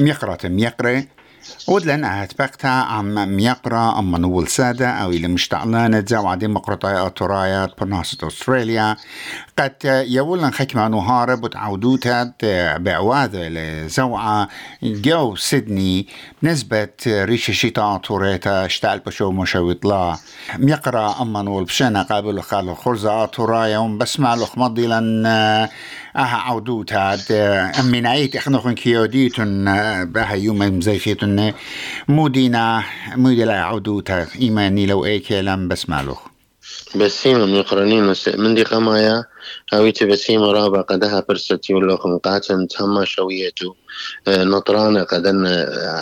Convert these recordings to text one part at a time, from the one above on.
ميقرة ميقرة. ودلن أهت عم ميقرا أما نول سادة أو إلى مشتعلانة زاو ديمقراطية أطرايات برناسة أستراليا. قد يولن خكمة نهارب وتعودوتا بعواذة لزوعة. جو سيدني بنسبة ريش الشتاء طوريتا اشتعل بشو مشويط لا. ميقرا أما نول بشنا قابل خال خرزة أطرايا بسمع لخ مضي لن أها عودوت هاد من عيت إخنا كيوديتن بها يوم مزيفيتن مودينا مودي عودوت إيماني لو أي كلام بسمع لخ بسيمة من قرنين من دي قمايا هاويتي بسيمة رابع قدها برستي ولوكم قاتن تهما شويتو نطرانة قدن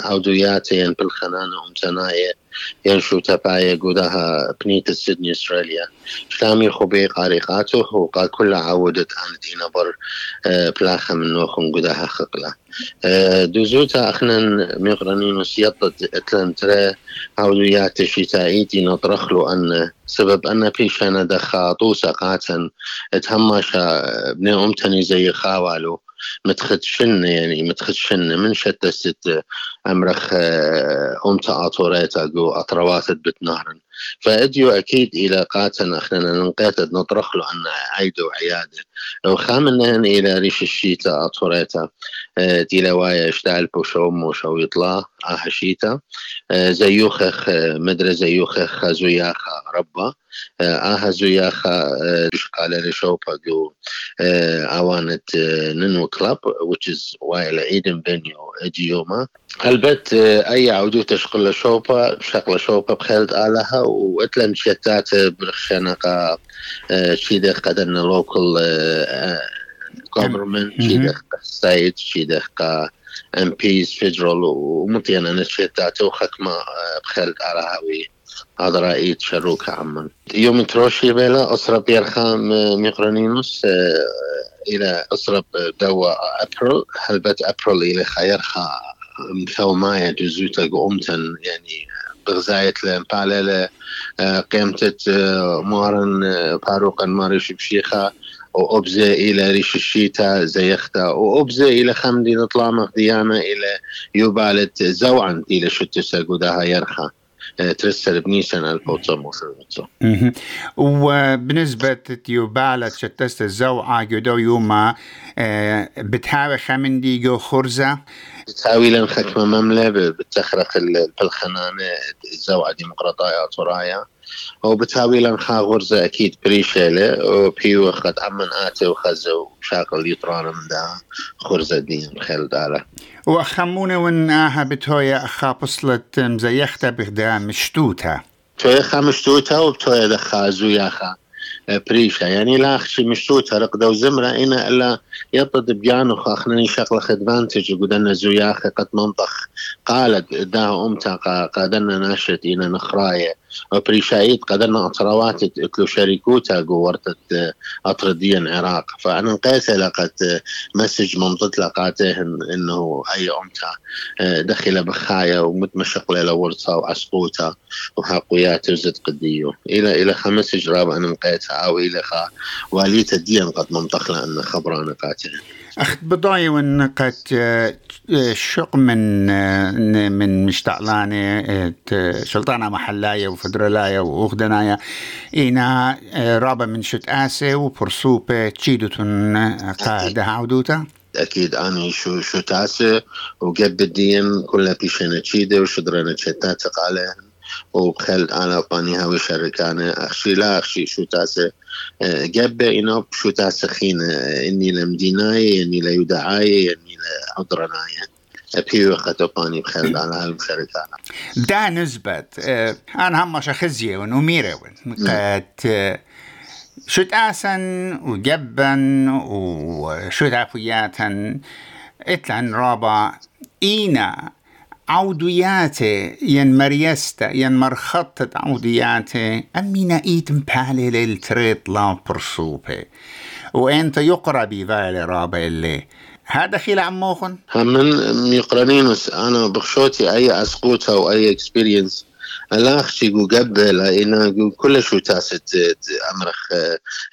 عودياتي بالخنانة أمتناية ينشو تبايا قدها بنيت سيدني استراليا شلامي خبي قارقاته وقال كل عودت عن دينا بر بلاخة من نوخم قدها خقلة. دوزوتا اخنا ميقرنين وسيطت اتلن ترى عوديات شتائيتي نطرخلو أن سبب أن بيشانا دخا طوسا قاتن تهماشا ابن امتني زي خاوالو. متخدشن يعني متخدشن من شتى ست أمرخ امتا اطوريتا جو اطروات بتنهرن. فأديو أكيد إلى قاتن اخنا ننقيت نطرخ له أن عيدو عياده. وخامنهن إلى ريش الشيتا أطوريتا. دي وايا اشتعل بوشوم وشو يطلع. آه شيتا. زيوخخ مدري زيوخخ زياخا ربا. آها زياخا قال لشوبا جو اوانت ننو كلاب which is وايلا ايدن بنيو اجيوما البت أي عودو تشقل شوبا شقل شوبا بخلد آلها واتلم شتات برخشنقا شيدة قدرنا لوكل government شيدة ستيت شيدة ام بيز فيدرال ومطينا نشيتات وخكمة بخلد آلها وي هذا رأيي شروك عمان يوم تروشي بلا أسرة بيرخام ميقرانينوس إلى أسرة دوا أبريل. هلبت أبريل إلى خيرخا مثل مايا جزوتا قومتن يعني بغزاية لمبالة قيمتت مارن باروقا ماريش بشيخة. وأبزة إلى ريش الشيتا زيختا وأبزة إلى خمدي نطلع مخديانة إلى يبالت زوعا إلى شتسا قدها يرخى ترسل بنيسان 1995 وبنسبة تيوبالة شتست الزوعة جدو يوما بتهاوي خمندي جو خرزة؟ بتهاوي لن خكمة مملة بتخرق بالخنانة الزوعة ديمقراطية طرايا وبتهاوي لن خا غرزة أكيد بريشيلة. وبيو خد عمن آتي وخزو وشاقل يطران من دا خرزة دين خيل دالة وخمونة وناها بتويا أخا بصلت مزيختة بغدا مشتوتة تويا خا مشتوتة وبتويا دخا زوياخا بريشة. يعني لا أخشي مشتوتة رقدة وزمرة إنا إلا يطد بيانو خاخنني شغلة خدفانتج قدنا زوياخي قد منطخ قالت داه أمتا قادنا ناشت إنا نخراية وبريشايد قدرنا أطروات اتلو شركوتا قورتت أطرديا عراق. فأنا نقيت لقت مسج منطت لقاتهن إنه أي أمتا دخل بخايا ومتمشق ليلة ورطة وعسقوتا وحقويات وزد قديو إلى إلى خمس جراب أنا نقيتها أو إلى خا واليت الدين قد منطق لأن خبرانا قاتهن أخت بضاي قد شق من من مشتعلانة شلطانة محلاية وفدرلاية وأخدناية إنا رابا من شت آسي وبرسوبة تشيدوتن قاعدة عودوتا أكيد. اني شو شو تاسه وقب الدين كلها بيشنا تشيدة وشدرنا تشتات عليهن. وبخل أنا باني هاوي شركانه اخشي لا اخشي شو تاسه قبة إنه شو تاسخين إني لمديناي إني ليدعاي إني لعذرناي أبيو خطباني بخير على هالمشاركة دا نسبة أنا هم شخزية ونميرة قد شت آسن وجبن وشت عفوياتا اتلان رابا إينا عودياته ين مريستا ين مرخطة عودياته أمينا إيت مبالي للتريط لا برسوبة. وأنت يقرأ بذالي رابع اللي. هذا خيل عموخن من يقرنين أنا بخشوتي أي أسقوطة أو أي اكسبيرينس الاخشي قبل إنا كل شو تاست أمرخ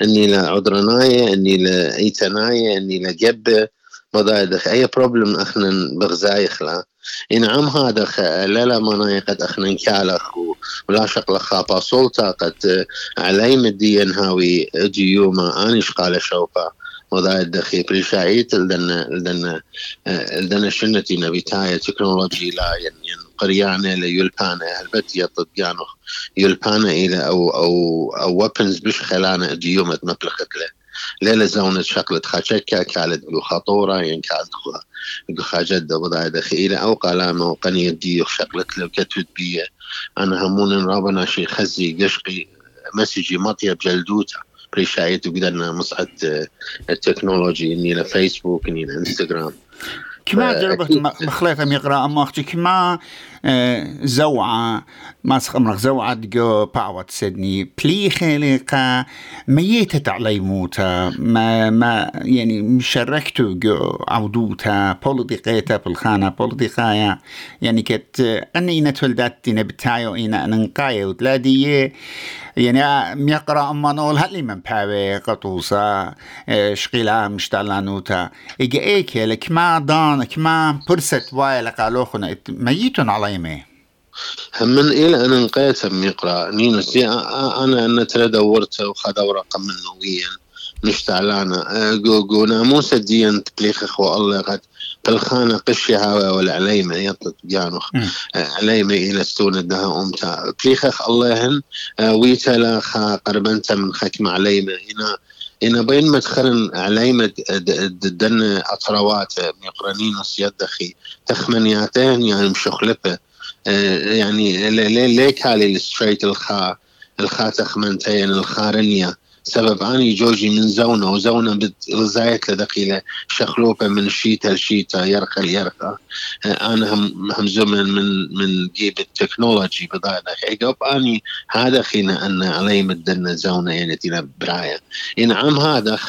إني لا عذرناية إني لا إيتناية بضايدخ أي بروبلم اخنا بغزايخ لا انعم هذا لا لا ما قد اخنا نكالخ ولا شغله خابا سلطة قد علي مدين هاوي ديوما انيش قال شوفا وضع الدخي بريشايت لدن لدن لدن شنتي نبيتاية تكنولوجي لا يعني قريانة ليلبانة هلبت يطب يانو يلبانة إلى أو أو أو ويبنز بش خلانة ديومة مبلغت له ليلة زونة شغلة خاشكا كانت بلو خطورة ين كانت خا جدة بضع دخيلة أو قلامة وقنية ديو شغلت له كتبت بيه أنا همون رابنا شي خزي قشقي مسجي مطيب جلدوتا بريشايت وقدرنا مصعد التكنولوجي إني فيسبوك إني إنستغرام. كما جربت مخليفة ميقرا أما أختي كما زوعة. ما سخمرك زوعة جو باوت سيدني. بلي خليقة ميتة علي موتا. ما ما يعني مشاركتو جو عودوتا. بوليتيقيتا بالخانة بوليتيقايا يعني كت أني نتولدت نبتايو إنا ننقايا وتلادي يعني ميقرأ أما نقول هلي من باوي قطوسا شقيلا مشتالانوتا إيجا إيكي لك ما دان كما برست واي لقالوخنا ميتون علي قائمة من إلى أن نقيت ميقرا نينوس أنا أنا ترى دورت وخذ ورقة من نويا. مشتعلانا جو جو ناموس الدين تبليخ إخوة الله. قد الخانة قشي هاوي ولا عليمة يطلق جانوخ عليمة إلى ستون الدها أمتا بليخ الله هن. ويتا لا خا قربنتا من خكم عليمة. هنا هنا بين مدخل عليمة دن أطروات ميقرانين وسيدخي تخمنياتين يعني مشخلفة يعني ليك هالي الستريت الخا الخا تخمنتين الخارنية. سبب اني جوجي من زونه وزونه بزايت لدقيلة شخلوبة من شيتا لشيتا يرقى ليرقى أنا هم هم زمن من من جيب التكنولوجي بضايا عقب أني هذا خينا أن علي مدنا زونه يعني تينا برايا إن عم هذا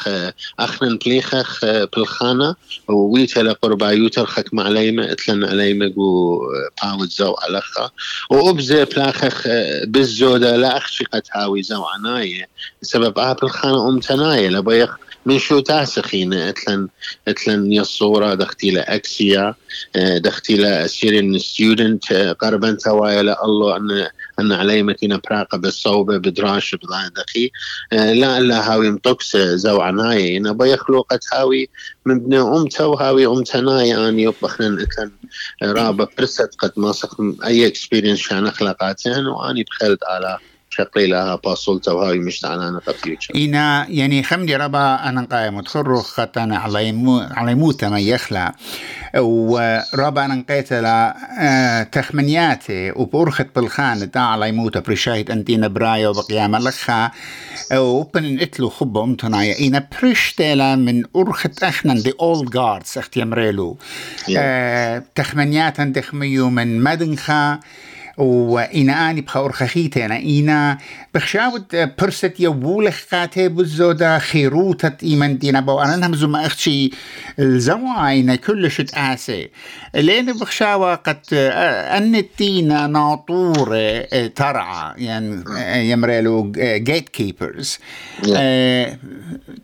اخنا بليخخ بالخانة وويتا لقربا يوتر خك معليمة إتلن عليمة قو باود زو علخا وابزي بلاخخ بالزودة لا اخشي قد هاوي سبب بالخانة أم تنايا لبيخ من شو تاسخين اتلن أتلن يصورة دختي أكسيا دختي له سيرين ستودنت قربا توايا الله ان أن علي متينا براقة بالصوبة بدراش بضايا دخي. لا الا هاوي مطقس زو عناية أنا بيخلوقة هاوي من ابن امتا وهاوي امتنايا اني يطبخن أتلن رابا برست قد ما أي اكسبيرينس شان اخلاقاتين واني بخلد على شقي لها باصلتا وهاي مش تعنا فيوتشر إنا يعني خمدي ربا أنا قايم تخرو خطانا على مو على موتا ما يخلع وربا أنا قيت لا آه، تخمنياتي وبورخت بالخان دا على موتا بريشايت أنتينا برايا وبقيام لخا. وبن إتلو خبا أمتنايا إنا بريشتلا من أرخت أخنا دي أول جاردز أختي أمريلو. آه تخمنيات دخميو من مدنخا. وإنا آني بخور خخيتنا. إنا بخشاود برست يوولخ قاتي بزودا خيروتة إيمان دينا بو. أنا همزو ما أختشي الزواينا كل شت آسي. لين بخشاوة قد أنتينا ناطور ترعى يعني يمرلو جيت كيبرز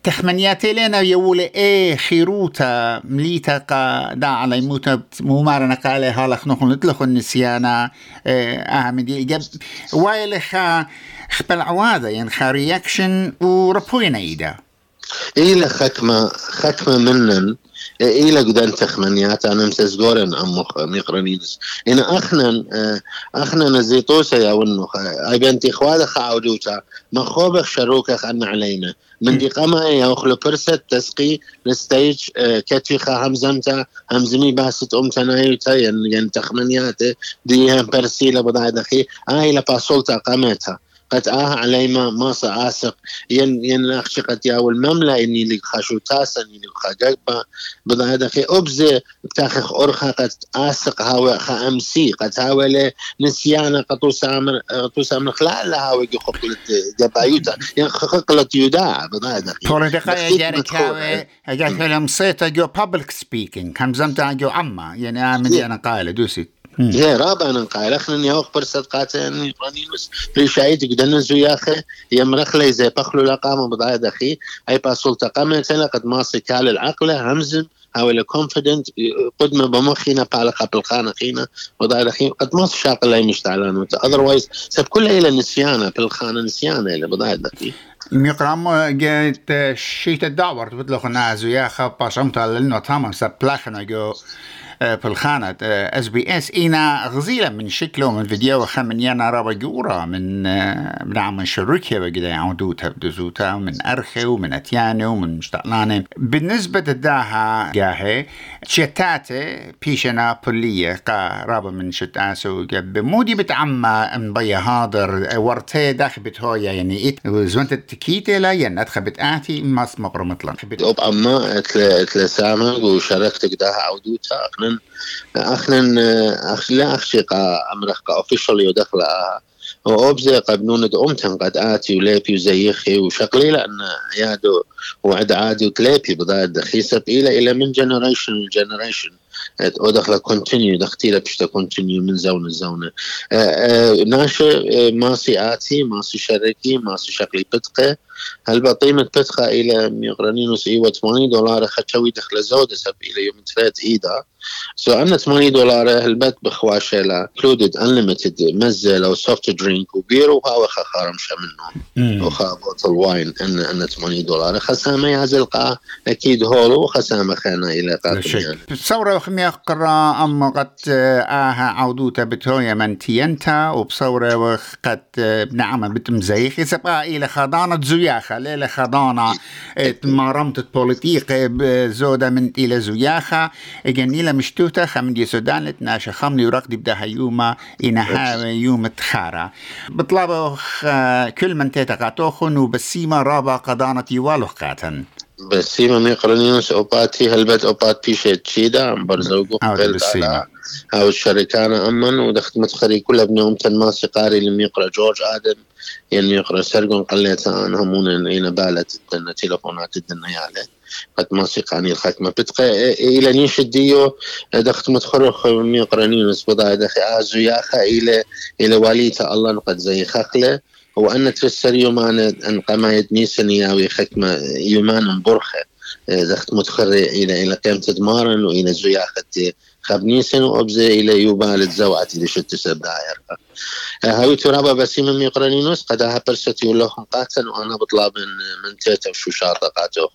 تخمنياتي لنا يولي إيه خيروتا مليتا قا دا على موتا ممارنا قال هالخ نخل نتلخ النسيانا أهم دي جاب وايلخا خبل عواذا يعني خا رياكشن وربوينا إيدا. إيلا ختمة ختمة منن. إلى قدان تخمنيات أنا مسزقورن عم ميقرنينس إن أخنا أخنا نزيتوسا يا ونو. أي بنتي خوادة خاودوتا ما خوبخ شروكخ أن علينا. من دي قما يا أخلو برست تسقي نستيج كتفي خا همزمتا. همزمي باست أم تنايوتا ين تخمنيات دي هم برسيلة بضاعة دخي. آي لباسولتا قامتها قد آه علي ما ما آسق ين ين قد يا والمملة إني لك خاشو تاسا إني لك هذا في أبز بتاخخ أرخا قد آسق هاو خا أمسي. قد هاو نسيانا قد سامر قد سامر خلا لا هاو يجي خقلت جبايوتا. يعني خقلت يوداع بدا هذا طول دقيقة جارك هاو أجاك لهم صيتا جو public speaking. هم زمتا جو عما يعني آمن أنا قايلة دوسي. هي رابع نقايل اخنا يوق برسد قاتل رانينوس بريشايد قدنا زياخه يمرخلي زي بخلو لقام بضايد أخي أي باسولتا قامت قد ماسي كال العقله همزم هاولا كونفيدنت قدمة بمخينا بالقة بالخانة خينا وضاير خي قد ما شاق الله مشتعلان. اذروايز سب كل إلى نسيانة بالخانة نسيانة إلى بضاير دقي ميقرام جيت شيت الدعوة بدلو نازو يا خب باشمتا لنو تمام سب بلاخنا جو في الخانة اس بي اس إينا غزيلة من شكله من فيديو خمن يانا رابا جورا من من عم شركة بقدا يعودوتا بدزوتا ومن أرخي ومن أتياني ومن مشتقلاني بالنسبة لداها جاهي شتاتي بيشنا بولية قا رابا من شتاسو بمودي بتعمى مبيا هادر ورتي داخل بتهويا يعني إت زونت التكيتي لا ين أدخل بتآتي ماس مقر مطلن أب أما تلسامة وشاركت قداها عودوتا اخنا اخ لا اخشق امرخ أوفيشال يدخل وأبزي قبنون أمتن قد آتي وليبي وزيخي وشقلي لأن يادو وعد عادي وتليبي بضاد خيسب إلى إلى من جنريشن لجنريشن. ودخل كونتينيو دختيله بشتا كونتينيو من زونه لزونه ناشي ماسي آتي ماسي شركي ماسي شقلي بتقه هل بقيمة بتقه إلى ميغرانينوس إيوة 80 دولار خشوي دخل زود سب إلى يوم ثلاث إيدا سو أنا 80 دولار هلبت بخواشة لا included unlimited مزة لو soft drink وبير وها وخا خارمشة منه وخا بوتل واين أن أن 80 دولار خسامة يعزل قا أكيد هولو وخسامة خانا إلى قاتل تصور خمي قرا أم قد آها عودوتا بتويا من تينتا وبصورة وقد بنعمة بتمزيخ سبقا إلى خضانة زياخة ليلة خضانة. مرمت بوليتيق بزودة من إلى زياخة. جنيلة مشتوتة خمن دي سودان لتناشا خمني ورقدي بدها يوما إنها يوم تخارة بطلبوا كل من تتقاتوخن وبسيما رابا قضانة يوالو قاتن هلبت اوبات بيشة تشيدا عم برزوقو قلت على هاو الشركانة أمن ودخت متخري كل ابنهم تنماسي قاري لم يقرأ جورج آدم ين يقرأ سرقون قليت أن همون إن بالت الدنة تلفونات الدنة يالي قد ما سيقاني الختمة بتقى إلى نيش الديو دخت متخرخ ميقرنيوس بضاي دخي آزو ياخا إلى إلى واليتا الله قد زي خخله. وأن تفسر يومان أن قمايد نيسن ياوي خكمة يومان برخة دخت متخري إلى إلى قيمة دمارن وإلى زياخة خبنيسن وأبزي إلى يوبال الزوعة اللي شت سباير هاوي ترابا بسيم من ميقرانينوس قد برستي ولهم قاتل وأنا بطلب من تيتا وشو شاطة قاتو.